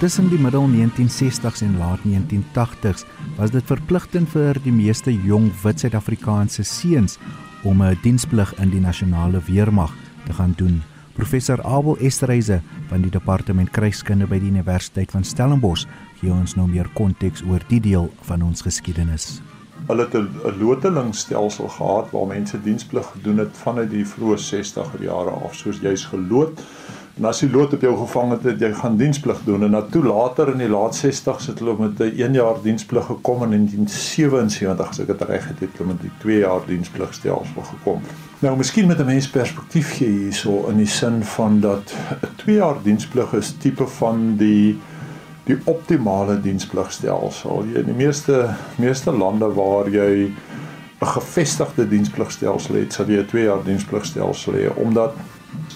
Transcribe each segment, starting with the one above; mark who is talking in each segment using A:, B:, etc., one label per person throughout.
A: Tussen die middel 1960s en laat 1980s was dit verpligtend vir die meeste jong wit Suid-Afrikaanse seuns om 'n diensplig in die nasionale weermag te gaan doen. Professor Abel Esterhuise van die departement krygskunde by die Universiteit van Stellenbosch gee ons nou meer konteks oor die deel van ons geskiedenis.
B: Hulle het 'n lotelingstelsel gehad waar mense diensplig gedoen het vanuit die vroeë 60er jare af, soos jy's geloot. En as die lood op jou gevang het, jy gaan diensplig doen en dan toe later in die laat 60's het hulle met 'n 1 jaar diensplig gekom en in 1977 as ek dit reg het, het hulle met die 2 jaar diensplig stelsel gekom. Nou miskien met 'n mens perspektief gee hierso in die sin van dat 'n 2 jaar diensplig is tipe van die die optimale diensplugstelsel. In die meeste meeste lande waar jy 'n gevestigde diensplugstelsel het, sal jy 'n 2 jaar diensplugstelsel hê omdat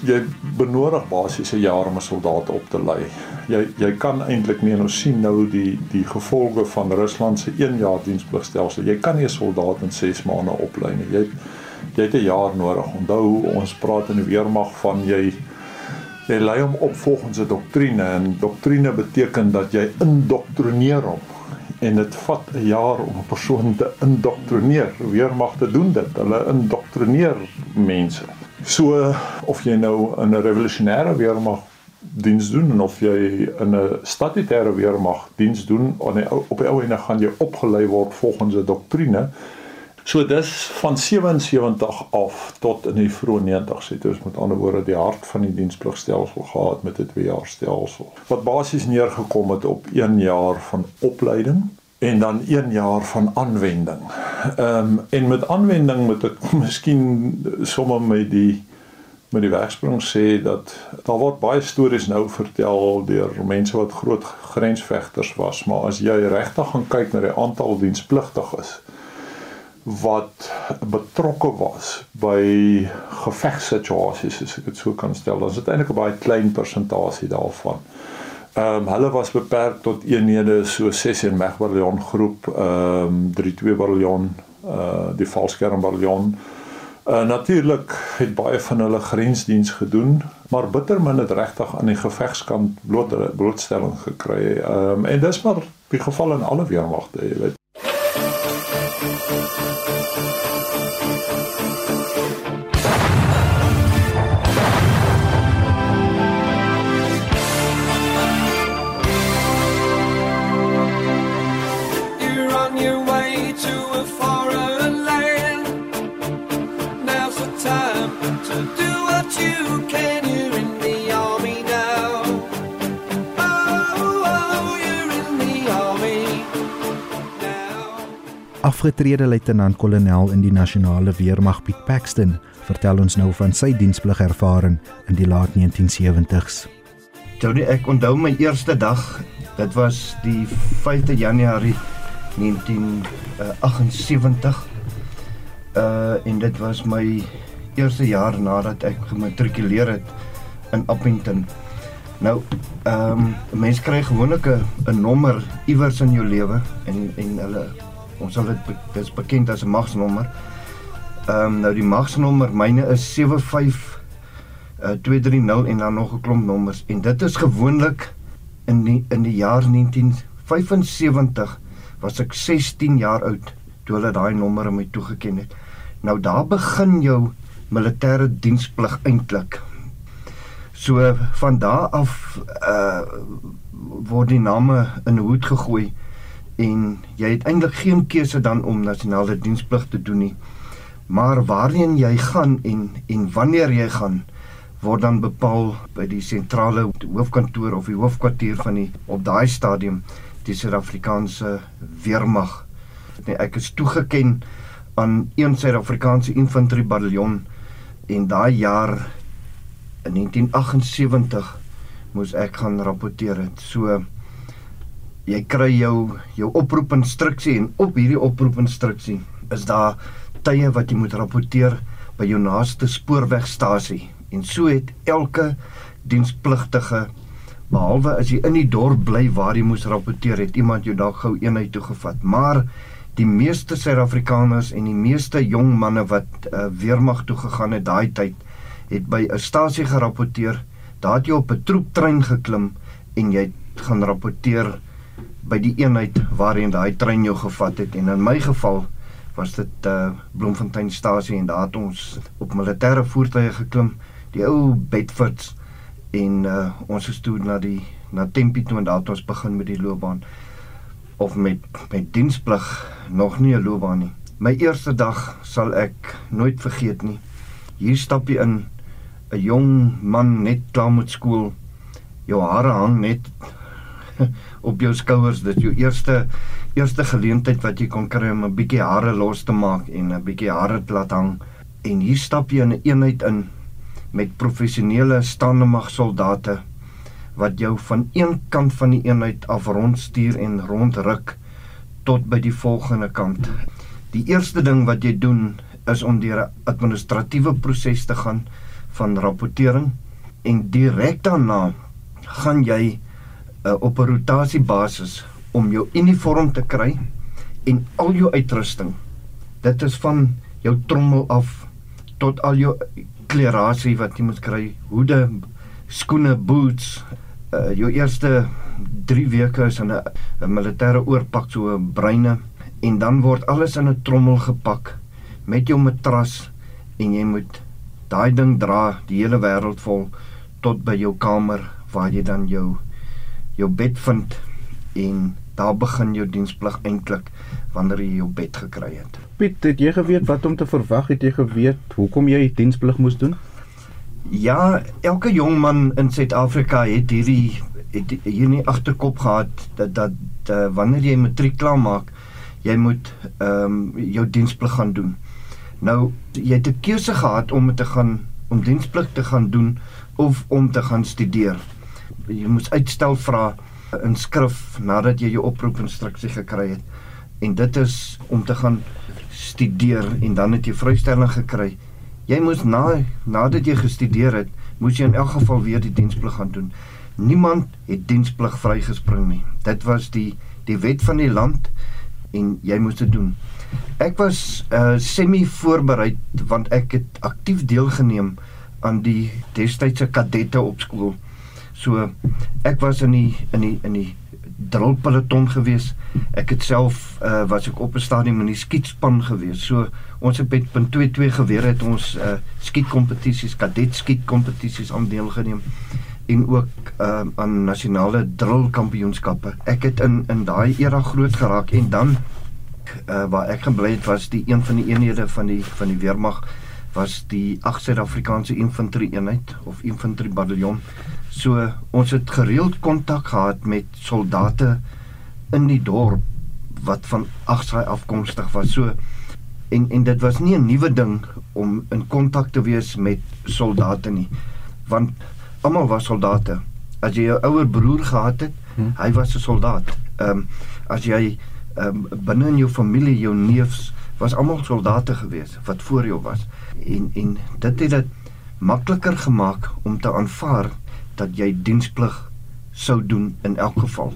B: jy benodig basies 'n jaar om 'n soldaat op te lei. Jy jy kan eintlik nie nou sien nou die die gevolge van Rusland se 1 jaar diensplugstelsel. Jy kan nie 'n soldaat in 6 maande oplei nie. Jy jy het 'n jaar nodig. Onthou ons praat in die weermag van jy jy lei hom op volgens 'n doktrine en doktrine beteken dat jy indoktrineer hom en dit vat 'n jaar om 'n persoon te indoktrineer. Weermagte doen dit. Hulle indoktrineer mense. So of jy nou in 'n revolusionêre weermag diens doen of jy in 'n statutêre weermag diens doen op die op die ou ene gaan jy opgelei word volgens 'n doktrine. So dis van 77 af tot in die vroeë 90s het ons met ander woorde die hart van die dienspligstelsel gehad met 'n 2 jaar stelsel. Wat basies neergekom het op 1 jaar van opleiding en dan 1 jaar van aanwending. Ehm um, en met aanwending moet ek miskien sommer met die met die wegsprong sê dat daar word baie stories nou vertel deur mense wat groot grensvegters was, maar as jy regtig gaan kyk na die aantal dienspligtiges wat betrokke was by gevegssituasies as ek dit so kan stel, dan is dit eintlik 'n baie klein persentasie daarvan. Ehm um, hulle was beperk tot eenhede so 6 en Megbataljon groep, ehm um, 32 bataljon, uh die Valskerm bataljon. Uh natuurlik het baie van hulle grensdiens gedoen, maar bittermin het regtig aan die gevegskant bloot blootstelling gekry. Ehm um, en dis maar die geval in alle weermagte, jy weet.
A: Afgetrede luitenant-kolonel in die nasionale weermag Piet Paxton vertel ons nou van sy diensplig-ervaring in die laat 1970s.
C: Tony, ek onthou my eerste dag. Dit was die 5de Januarie 1978. Uh en dit was my eerste jaar nadat ek gematrikuleer het in Appington. Nou, ehm um, mense kry gewoonlik 'n nommer iewers in jou lewe en en hulle ons sal dit dis bekend as 'n magsnommer. Ehm um, nou die magsnommer myne is 75 uh, 230 en dan nog 'n klomp nommers en dit is gewoonlik in die, in die jaar 1975 was ek 16 jaar oud toe hulle daai nommer aan my toegeken het. Nou daar begin jou militêre diensplig eintlik. So van daar af uh word die name in 'n hoed gegooi en jy het eintlik geen keuse dan om nasionale diensplig te doen nie. Maar waarheen jy gaan en en wanneer jy gaan word dan bepaal by die sentrale hoofkantoor of die hoofkwartier van die op daai stadium die Suid-Afrikaanse weermag. Nee, ek is toegeken aan een Suid-Afrikaanse infanterie bataljon en daai jaar in 1978 moes ek gaan rapporteer het. So jy kry jou jou oproepinstruksie en op hierdie oproepinstruksie is daar tye wat jy moet rapporteer by jou naaste spoorwegstasie en so het elke dienspligtige behalwe as jy in die dorp bly waar jy moes rapporteer het iemand jou dalk gou eenheid toe gevat. Maar die meeste Suid-Afrikaners en die meeste jong manne wat uh, weermag toe gegaan het daai tyd het by 'n stasie gerapporteer. Daar het jy op 'n troeptrein geklim en jy gaan rapporteer by die eenheid waarheen daai trein jou gevat het. En in my geval was dit uh Bloemfonteinstasie en daar het ons op militêre voertuie geklim, die ou Bedfords en uh ons is toe na die na Tempi toe en daar het ons begin met die loopbaan of met met diensplig nog nie 'n loopbaan nie. My eerste dag sal ek nooit vergeet nie. Hier stap jy in 'n jong man net klaar met skool. Jou hare hang net op jou skouers. Dit jou eerste eerste geleentheid wat jy kon kry om 'n bietjie hare los te maak en 'n bietjie hare te laat hang. En hier stap jy in 'n eenheid in met professionele staande mag soldate wat jou van een kant van die eenheid af rondstuur en rondruk tot by die volgende kant. Die eerste ding wat jy doen is om deur 'n administratiewe proses te gaan van rapportering en direk daarna gaan jy uh, op 'n rotasiebasis om jou uniform te kry en al jou uitrusting. Dit is van jou trommel af tot al jou klerasie wat jy moet kry, hoede, skoene, boots. Uh, jou eerste 3 weke is in 'n militêre oorpak so 'n breine en dan word alles in 'n trommel gepak met jou matras en jy moet daai ding dra die hele wêreld vol tot by jou kamer waar jy dan jou jou bed vind en daar begin jou diensplig eintlik wanneer jy jou bed gekry het.
A: Piet, het jy geweet wat om te verwag? Het jy geweet hoekom jy diensplig moes doen?
C: Ja, elke jong man in Suid-Afrika het hierdie het hier nie agterkop gehad dat dat uh, wanneer jy matriek klaar maak, jy moet ehm um, jou diensplig gaan doen. Nou, jy het 'n keuse gehad om te gaan om diensplig te gaan doen of om te gaan studeer. Jy moes uitstel vra in skrif nadat jy jou oproepinstruksie gekry het. En dit is om te gaan studeer en dan het jy vrystelling gekry. Jy moes na nadat jy gestudeer het, moes jy in elk geval weer die diensplig gaan doen. Niemand het diensplig vrygespring nie. Dit was die die wet van die land en jy moes dit doen. Ek was uh semi voorberei want ek het aktief deelgeneem aan die destydse kadette op skool. So ek was in die in die in die drill peloton gewees. Ek het self uh was ek op 'n stadium in die skietspan gewees. So ons het met punt 22 geweer het ons uh skietkompetisies, kadet skietkompetisies aan deelgeneem en ook uh aan nasionale drill kampioenskappe. Ek het in in daai era groot geraak en dan uh waar ek gebly het was die een van die eenhede van die van die weermag was die 8 Suid-Afrikaanse infanterie eenheid of infanterie bataljon So ons het gereeld kontak gehad met soldate in die dorp wat van agsaai afkomstig was. So en en dit was nie 'n nuwe ding om in kontak te wees met soldate nie. Want almal was soldate. As jy jou ouer broer gehad het, hmm. hy was 'n soldaat. Ehm um, as jy ehm um, binne in jou familie, jou neefs was almal soldate gewees wat voor jou was. En en dit het dit makliker gemaak om te aanvaar dat jy diensplig sou doen in elk geval.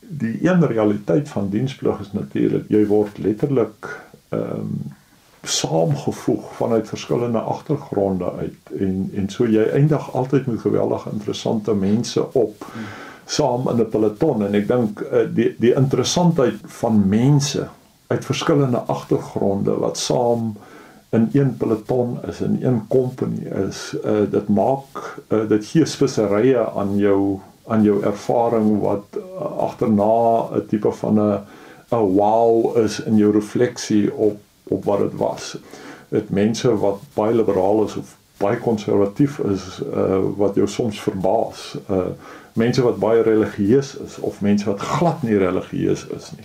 B: Die een realiteit van diensplig is natuurlik jy word letterlik ehm um, saamgevoeg vanuit verskillende agtergronde uit en en so jy eindig altyd met geweldig interessante mense op saam in 'n peloton en ek dink uh, die die interessantheid van mense uit verskillende agtergronde wat saam in een peloton is in een company is uh, dit maak uh, dit gee speserye aan jou aan jou ervaring wat uh, agterna 'n tipe van 'n 'n wow is in jou refleksie op op wat dit was. Dit mense wat baie liberaal is of baie konservatief is uh, wat jou soms verbaas. Uh, mense wat baie religieus is of mense wat glad nie religieus is nie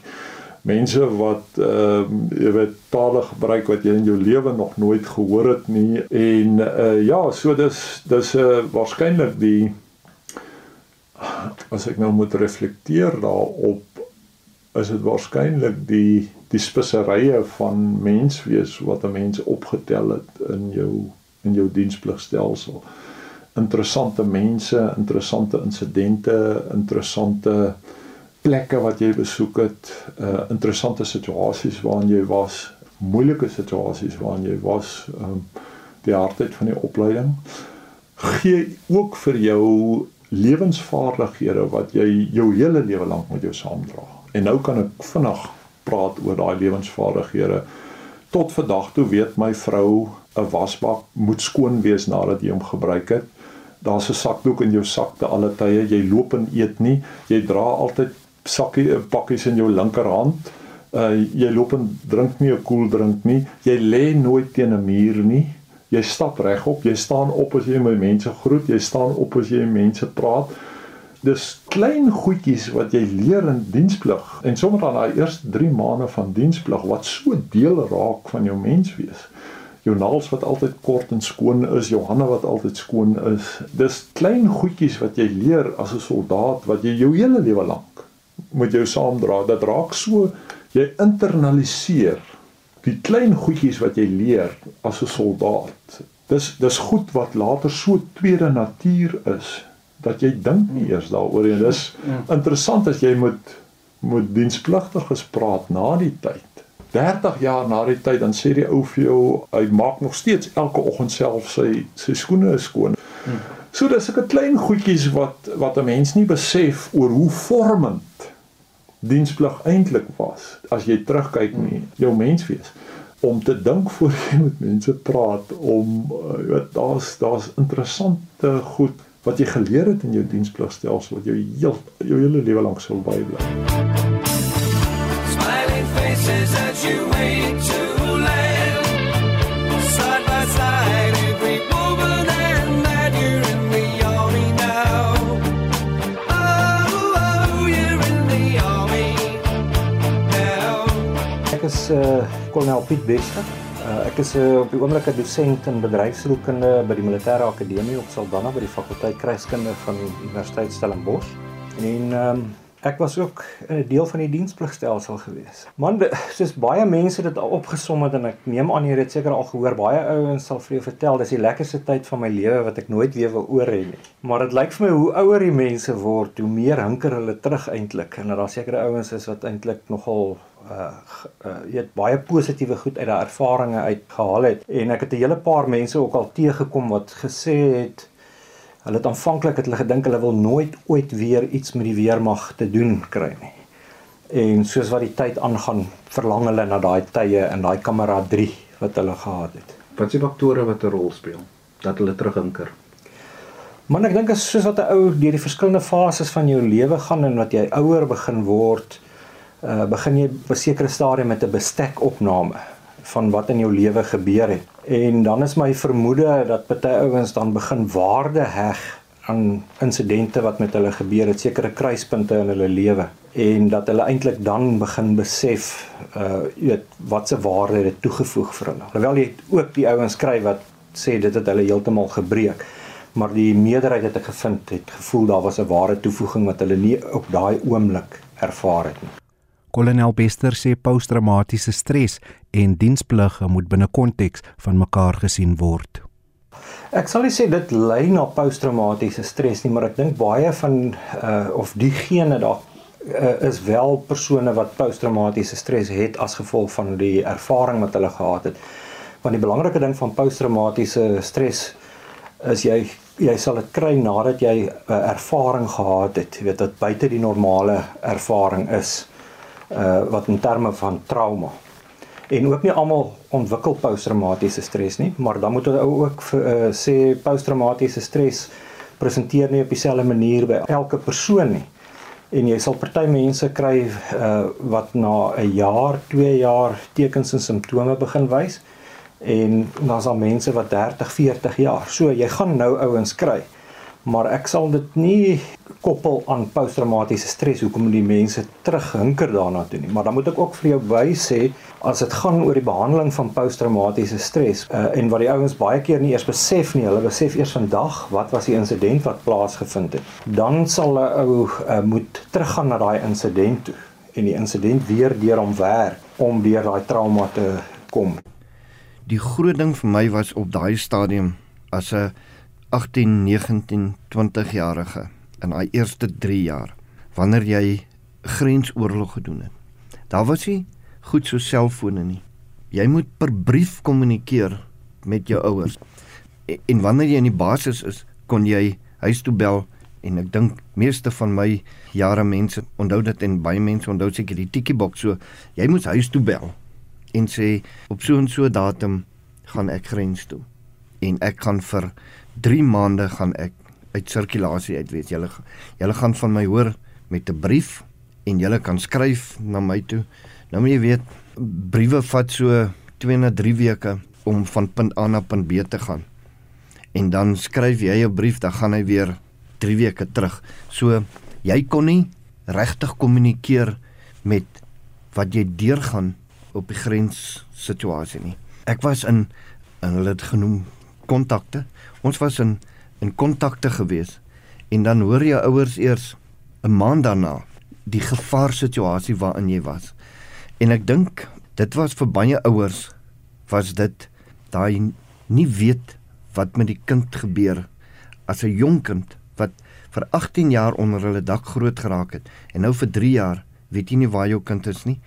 B: mense wat ehm uh, jy weet tale gebruik wat jy in jou lewe nog nooit gehoor het nie. En uh, ja so dis dis 'n uh, waarskynlik die as ek nou moet reflekteer daarop is dit waarskynlik die die speserye van menswees wat 'n mens opgetel het in jou in jou dienspligstelsel interessante mense interessante insidente interessante uh plekke wat jy besoek het, uh interessante situasies waarin jy was, moeilike situasies waarin jy was, um die hardheid van die opleiding gee ook vir jou lewensvaardighede wat jy jou hele lewe lank met jou saamdra. En nou kan ek vinnig praat oor daai lewensvaardighede. Tot vandag toe weet my vrou 'n wasbak moet skoon wees nadat jy hom gebruik het. Daar's 'n sakdoek in jou sak te alle tye. Jy loop en eet nie. Jy dra altyd sakkie pakkies in jou linkerhand. Uh jy loop en drink nie 'n koeldrink nie. Jy lê nooit teen 'n muur nie. Jy stap regop. Jy staan op as jy met mense groet. Jy staan op as jy met mense praat. Dis klein goedjies wat jy leer in diensplig en sommer dan daai eerste 3 maande van diensplig wat so deel raak van jou menswees jou naels wat altyd kort en skoon is, jou hande wat altyd skoon is. Dis klein goedjies wat jy leer as 'n soldaat wat jy jou hele lewe lank met jou saamdra. Dit raak so jy internaliseer die klein goedjies wat jy leer as 'n soldaat. Dis dis goed wat later so tweede natuur is dat jy dink nie eers daaroor nie. Dis interessant as jy met met dienspligtiges praat na die tyd 30 jaar na die tyd dan sê die ou vir jou hy maak nog steeds elke oggend self sy sy skoene skoon. Hmm. So dis 'n klein goedjies wat wat 'n mens nie besef oor hoe vormend diensplig eintlik was as jy terugkyk nie jou menswees om te dink voor jy met mense praat om uh, weet daar's daar's interessante goed wat jy geleer het in jou dienspligstelsel wat jou heel jou hele lewe lank sal bybly. Smiling faces as you wait to
D: uh, kolonel Piet Bester Uh, ek is uh, op die oomblik 'n dosent in bedryfskunde by die Militêre Akademie op Saldanha by die fakulteit Kruiskunde van Universiteit Stellenbosch. En ehm um, ek was ook 'n uh, deel van die dienspligstelsel gewees. Man, soos baie mense dit al opgesom het en ek neem aan jy het seker al gehoor, baie ouens sal vir jou vertel dis die lekkerste tyd van my lewe wat ek nooit weer wil oor hê nie. Maar dit lyk vir my hoe ouer die mense word, hoe meer hinker hulle terug eintlik en dat daar sekere ouens is wat eintlik nogal uh uh jy het baie positiewe goed uit daai ervarings uitgehaal het en ek het 'n hele paar mense ook al teëgekom wat gesê het hulle het aanvanklik het hulle gedink hulle wil nooit ooit weer iets met die weermag te doen kry nie. En soos wat die tyd aangaan, verlang hulle na daai tye en daai kameraderie wat hulle gehad het.
A: Wat se faktore wat 'n rol speel dat hulle terughinker?
D: Maar ek dink as soos wat 'n ou deur die verskillende fases van jou lewe gaan en wat jy ouer begin word, uh, begin jy op 'n sekere stadium met 'n bestekopname van wat in jou lewe gebeur het. En dan is my vermoede dat baie ouens dan begin waarde heg aan insidente wat met hulle gebeur het, sekere kruispunte in hulle lewe en dat hulle eintlik dan begin besef uh weet wat se waarde dit toegevoeg vir hulle. Alhoewel jy ook die ouens kry wat sê dit het hulle heeltemal gebreek. Maar die meerderheid het ek gevind het gevoel daar was 'n ware toevoeging wat hulle nie op daai oomblik ervaar het nie.
A: Kolonel Bester sê posttraumatiese stres en diensplig moet binne konteks van mekaar gesien word.
D: Ek sal nie sê dit lei na posttraumatiese stres nie, maar ek dink baie van uh of diegene daar uh, is wel persone wat posttraumatiese stres het as gevolg van die ervaring wat hulle gehad het. Want die belangrike ding van posttraumatiese stres is jy jy sal dit kry nadat jy 'n uh, ervaring gehad het, jy weet dit buite die normale ervaring is uh wat in terme van trauma. En ook nie almal ontwikkel posttraumatiese stres nie, maar dan moet ou ook uh, sê posttraumatiese stres presenteer nie op dieselfde manier by elke persoon nie. En jy sal party mense kry uh wat na 'n jaar, 2 jaar tekens en simptome begin wys en dan's daar mense wat 30, 40 jaar. So jy gaan nou ouens kry maar ek sal dit nie koppel aan posttraumatiese stres hoekom die mense terughinker daarna toe nie. Maar dan moet ek ook vir jou wys sê as dit gaan oor die behandeling van posttraumatiese stres uh, en wat die ouens baie keer nie eers besef nie hulle besef eers vandag wat was die insident wat plaasgevind het dan sal 'n ou uh, moet teruggaan na daai insident toe. En die insident weer deur hom werk om deur daai trauma te kom.
C: Die groot ding vir my was op daai stadium as 'n 18, 19, 20 jarige in daai eerste 3 jaar wanneer jy grensoorlog gedoen het. Daar was nie goed so selfone nie. Jy moet per brief kommunikeer met jou ouers. En, en wanneer jy in die basis is, kon jy huis toe bel en ek dink meeste van my jare mense onthou dit en baie mense onthou seker die tikkie boks so jy moet huis toe bel en sê op so 'n so datum gaan ek grens toe en ek gaan vir 3 maande gaan ek uit sirkulasie uit wees julle julle gaan van my hoor met 'n brief en julle kan skryf na my toe nou moet jy weet briewe vat so 2 na 3 weke om van punt A na punt B te gaan en dan skryf jy 'n brief dan gaan hy weer 3 weke terug. So jy kon nie regtig kommunikeer met wat jy deurgaan op die grens situasie nie. Ek was in en hulle het genoem kontakte. Ons was in in kontakte gewees en dan hoor jou ouers eers 'n maand daarna die gevaar situasie waarin jy was. En ek dink dit was vir baie ouers was dit daai nie weet wat met die kind gebeur as 'n jong kind wat vir 18 jaar onder hulle dak groot geraak het en nou vir 3 jaar weet jy nie waar jou kind is nie.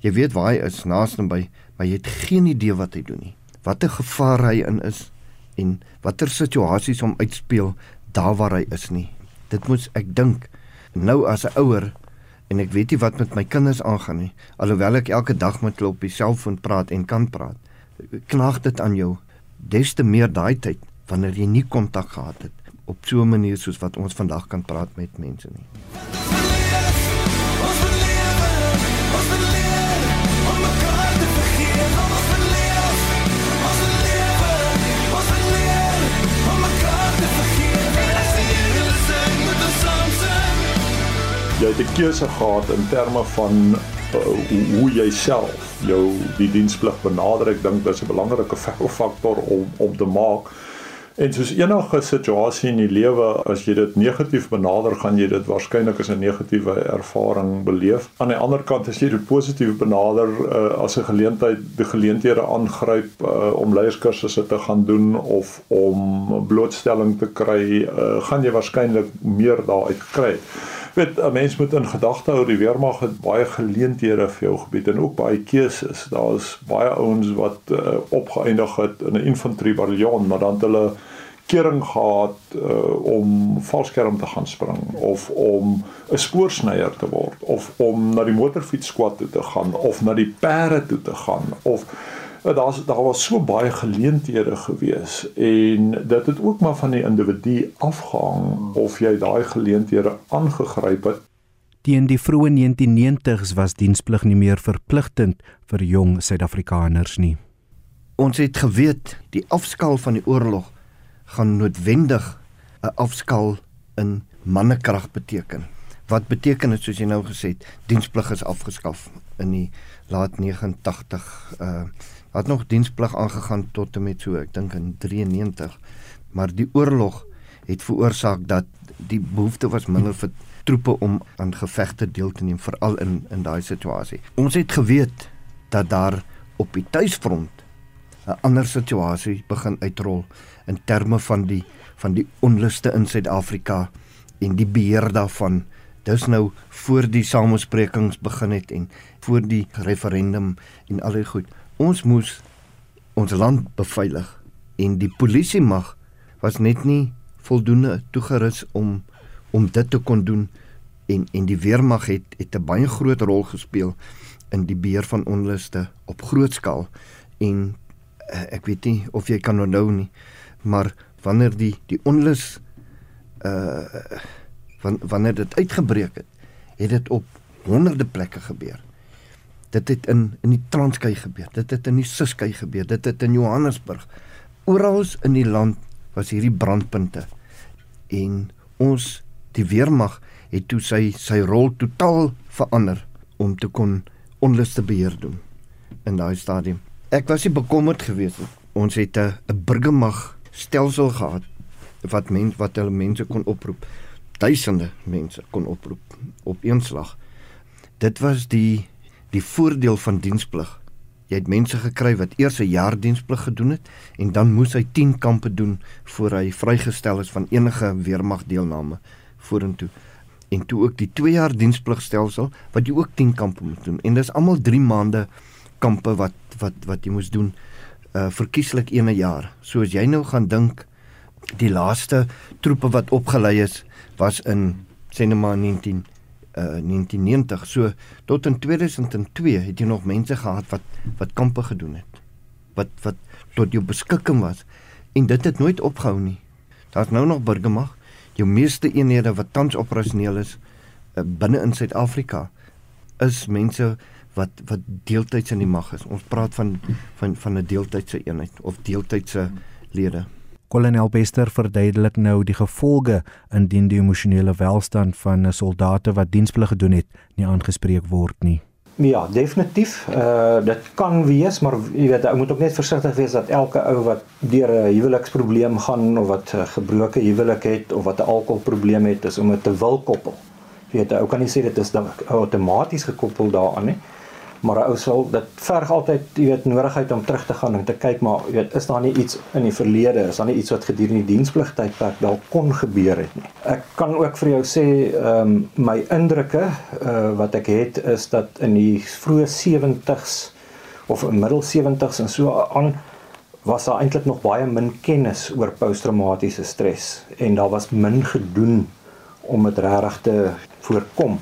C: Jy weet waar hy is, naaste by, maar jy het geen idee wat hy doen nie. Watter gevaar hy in is en watter situasies hom uitspeel daar waar hy is nie. Dit moet ek dink nou as 'n ouer en ek weet nie wat met my kinders aangaan nie, alhoewel ek elke dag met hulle op die selfoon praat en kan praat. Knaag dit aan jou des te meer daai tyd wanneer jy nie kontak gehad het op so 'n manier soos wat ons vandag kan praat met mense nie.
B: Jy het 'n keuse gehad in terme van uh, hoe, jy self jou die diensplig benader. Ek dink dit is 'n belangrike faktor om om te maak En soos enige situasie in die lewe, as jy dit negatief benader, gaan jy dit waarskynlik as 'n negatiewe ervaring beleef. Aan die ander kant as jy dit positief benader uh, as 'n geleentheid, die geleenthede aangryp uh, om leierskursusse te gaan doen of om blootstelling te kry, uh, gaan jy waarskynlik meer daaruit kry weet 'n mens moet in gedagte hou die weermag het baie geleenthede vir jou gebied en ook baie keuses. Daar's baie ouens wat uh, opgeëindig het in 'n infantry bataljon, maar dan hulle kering gehad uh, om valskerm te gaan spring of om 'n spoorsnyer te word of om na die motorfietsskwad toe te gaan of na die perde toe te gaan of daar's daar was so baie geleenthede gewees en dit het ook maar van die individu afgehang of jy daai geleenthede aangegryp het.
A: Teen die vroeë 1990s was diensplig nie meer verpligtend vir jong Suid-Afrikaners nie.
C: Ons het geweet die afskaal van die oorlog gaan noodwendig 'n afskaal in mannekrag beteken. Wat beteken dit soos jy nou gesê het, diensplig is afgeskaf in die laat 89 uh het nog diensplig aangegaan tot en met so ek dink in 93 maar die oorlog het veroorsaak dat die behoefte was minder vir troepe om aan gevegte deel te neem veral in in daai situasie. Ons het geweet dat daar op die tuisfront 'n ander situasie begin uitrol in terme van die van die onluste in Suid-Afrika en die beheer daarvan. Dis nou voor die samesprekings begin het en voor die referendum en al die goed ons moes ons land beveilig en die polisie mag was net nie voldoende toegerus om om dit te kon doen en en die weermag het het 'n baie groot rol gespeel in die beheer van onluste op groot skaal. En uh, ek weet nie of jy kan onthou nie maar wanneer die die onlus uh wanneer dit uitgebreek het het dit op honderde plekke gebeur Dit het in in die Transkei gebeur. Dit het in die Suskei gebeur. Dit het in Johannesburg. Oral in die land was hierdie brandpunte. En ons die weermag het toe sy sy rol totaal verander om te kon onluste beheer doen in daai stadium. Ek was nie bekommerd geweest nie. Ons het 'n 'n burgermag stelsel gehad wat mens wat hulle mense kon oproep. Duisende mense kon oproep op een slag. Dit was die die voordeel van diensplig. Jy het mense gekry wat eers 'n jaar diensplig gedoen het en dan moes hy 10 kampe doen voor hy vrygestel is van enige weermagdeelname vorentoe. En toe ook die 2 jaar dienspligstelsel wat jy ook 10 kampe moet doen. En dis almal 3 maande kampe wat wat wat jy moes doen uh verkieslik 'n jaar. So as jy nou gaan dink die laaste troepe wat opgelei is was in sinema 19 uh 1990. So tot in 2002 het jy nog mense gehad wat wat kampe gedoen het. Wat wat tot jou beskikking was en dit het nooit opgehou nie. Daar's nou nog burgermag. Jou meeste eenhede wat tans operasioneel is uh, binne in Suid-Afrika is mense wat wat deeltyds in die mag is. Ons praat van van van 'n deeltydse eenheid of deeltydse lede.
A: Kolonel Bester verduidelik nou die gevolge indien die emosionele welstand van 'n soldate wat diensplig gedoen het nie aangespreek word nie.
D: Ja, definitief. Uh dit kan wees, maar jy weet, ou moet ook net versigtig wees dat elke ou wat deur 'n huweliksprobleem gaan of wat 'n gebroke huwelik het of wat 'n alkoholprobleem het, is om dit te wil koppel. Jy weet, ou kan nie sê dit is dan outomaties gekoppel daaraan nie maar 'n ou sal dit verg altyd jy weet nodigheid om terug te gaan en te kyk maar jy weet is daar nie iets in die verlede is daar nie iets wat gedurende die dienspligtydperk dalk kon gebeur het nie? Ek kan ook vir jou sê ehm um, my indrukke uh, wat ek het is dat in die vroeë 70s of in middel 70s en so aan was daar eintlik nog baie min kennis oor posttraumatiese stres en daar was min gedoen om dit regtig te voorkom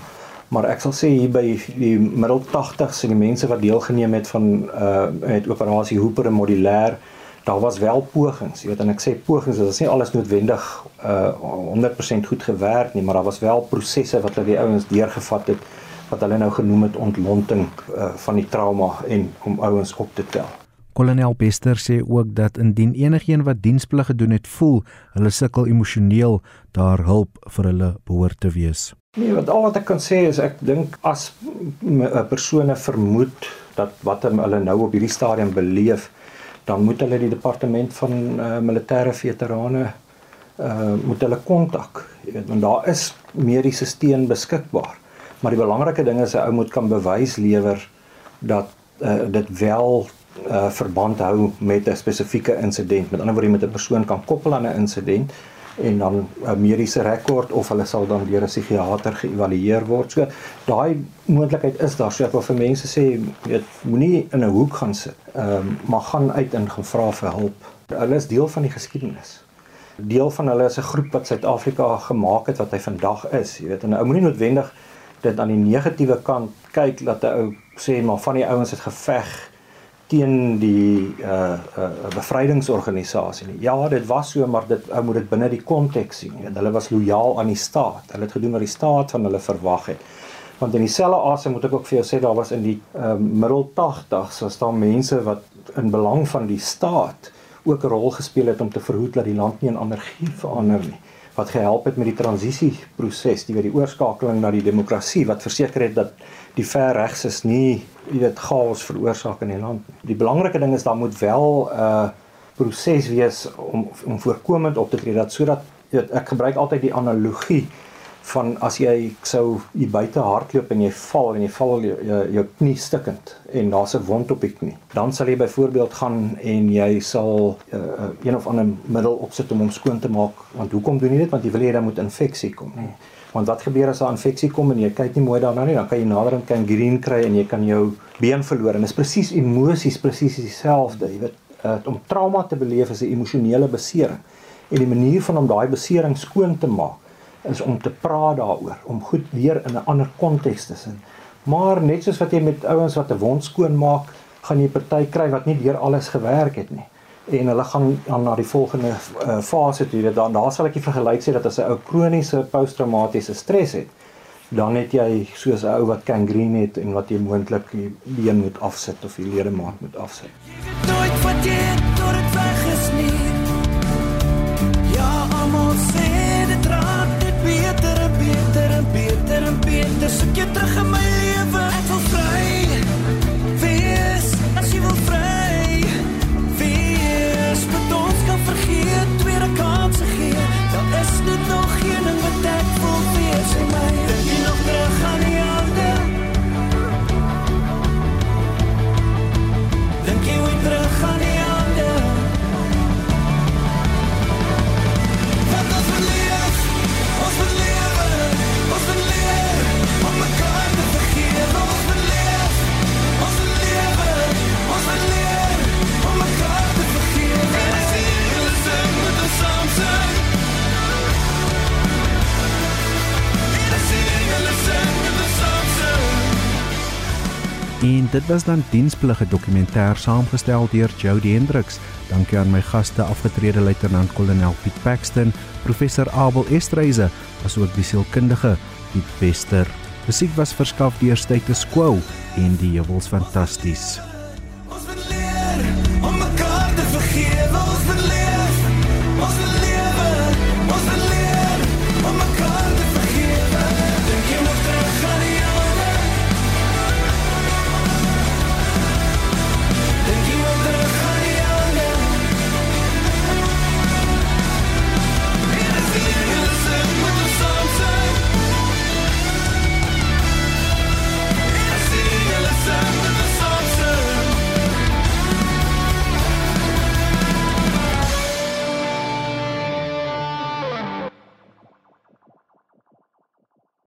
D: maar ek sal sê hier by die middel 80s en die mense wat deelgeneem het van uh met operasie Hooper en modulêr daar was wel pogings jy weet en ek sê pogings dit is nie alles noodwendig uh 100% goed gewerk nie maar daar was wel prosesse wat hulle die ouens deurgevat het wat hulle nou genoem het ontlonting uh, van die trauma en om ouens op te tel
A: Kolonel Bester sê ook dat indien enigiemand wat diensplig gedoen het voel hulle sukkel emosioneel daar hulp vir hulle behoort te wees.
D: Nee, wat al wat ek kan sê is ek dink as 'n persone vermoed dat wat hulle nou op hierdie stadium beleef, dan moet hulle die departement van uh, militêre veterane uh moet hulle kontak. Jy weet, want daar is mediese steun beskikbaar. Maar die belangrike ding is 'n ou moet kan bewys lewer dat uh, dit wel uh, verband hou met 'n spesifieke insident. Met ander woorde, jy moet 'n persoon kan koppel aan 'n insident en dan 'n mediese rekord of hulle sal dan deur 'n psigiater geëvalueer word. So daai moontlikheid is daar. So ek wil vir mense sê, weet, moenie in 'n hoek gaan sit. Ehm um, maar gaan uit en gaan vra vir hulp. Hulle is deel van die geskiedenis. Deel van hulle is 'n groep wat Suid-Afrika gemaak het wat hy vandag is. Jy weet, en ou moenie noodwendig dit aan die negatiewe kant kyk dat 'n ou sê maar van die ouens het geveg teen die uh uh bevrydingsorganisasie nie. Ja, dit was so, maar dit ou moet dit binne die konteks sien. En hulle was lojaal aan die staat. Hulle het gedoen wat die staat van hulle verwag het. Want in dieselfde asem moet ek ook vir jou sê daar was in die uh middel 80s was daar mense wat in belang van die staat ook 'n rol gespeel het om te verhoed dat die land nie in anargie verander nie wat gehelp het met die transisieproses, die weer die oorskakeling na die demokrasie wat verseker het dat die ver regs is nie jy weet chaos veroorsaak in die land. Die belangrike ding is daar moet wel 'n uh, proses wees om om voorkomend op te tree dat sodat jy weet ek gebruik altyd die analogie van as jy sou hier buite hardloop en jy val en jy val jou, jou, knie stikkend en daar's 'n wond op die knie. Dan sal jy byvoorbeeld gaan en jy sal uh, een of ander middel opsit om hom skoon te maak. Want hoekom doen jy dit? Want jy wil hê daar moet infeksie kom, nie? Want wat gebeur as 'n infeksie kom en jy kyk nie mooi daarna nie, dan kan jy nader aan kan green kry en jy kan jou been verloor en dit is presies emosies presies dieselfde. Jy weet, uh, om trauma te beleef is 'n emosionele besering. En die manier van om daai besering skoon te maak is om te praat daaroor, om goed weer in 'n ander konteks te sit. Maar net soos wat jy met ouens wat 'n wond skoon maak, gaan jy party kry wat nie deur alles gewerk het nie en hulle gaan dan na die volgende uh, fase toe. Dit dan daar sal ek vergelyk sê dat as 'n ou kroniese posttraumatiese stres het, dan het jy soos 'n ou wat gangrene het en wat jy moontlik die been moet afsit of die ledemaat moet afsit. Nooit wat jy tot dit beter. Soek jy terug
A: dit was dan diensplige dokumentêr saamgestel deur Jody Hendricks. Dankie aan my gaste afgetrede luitenant-kolonel Piet Paxton, professor Abel Estreise, asook die sielkundige Piet Wester. Musiek was verskaf deur Status Quo en die Jewels Fantasties.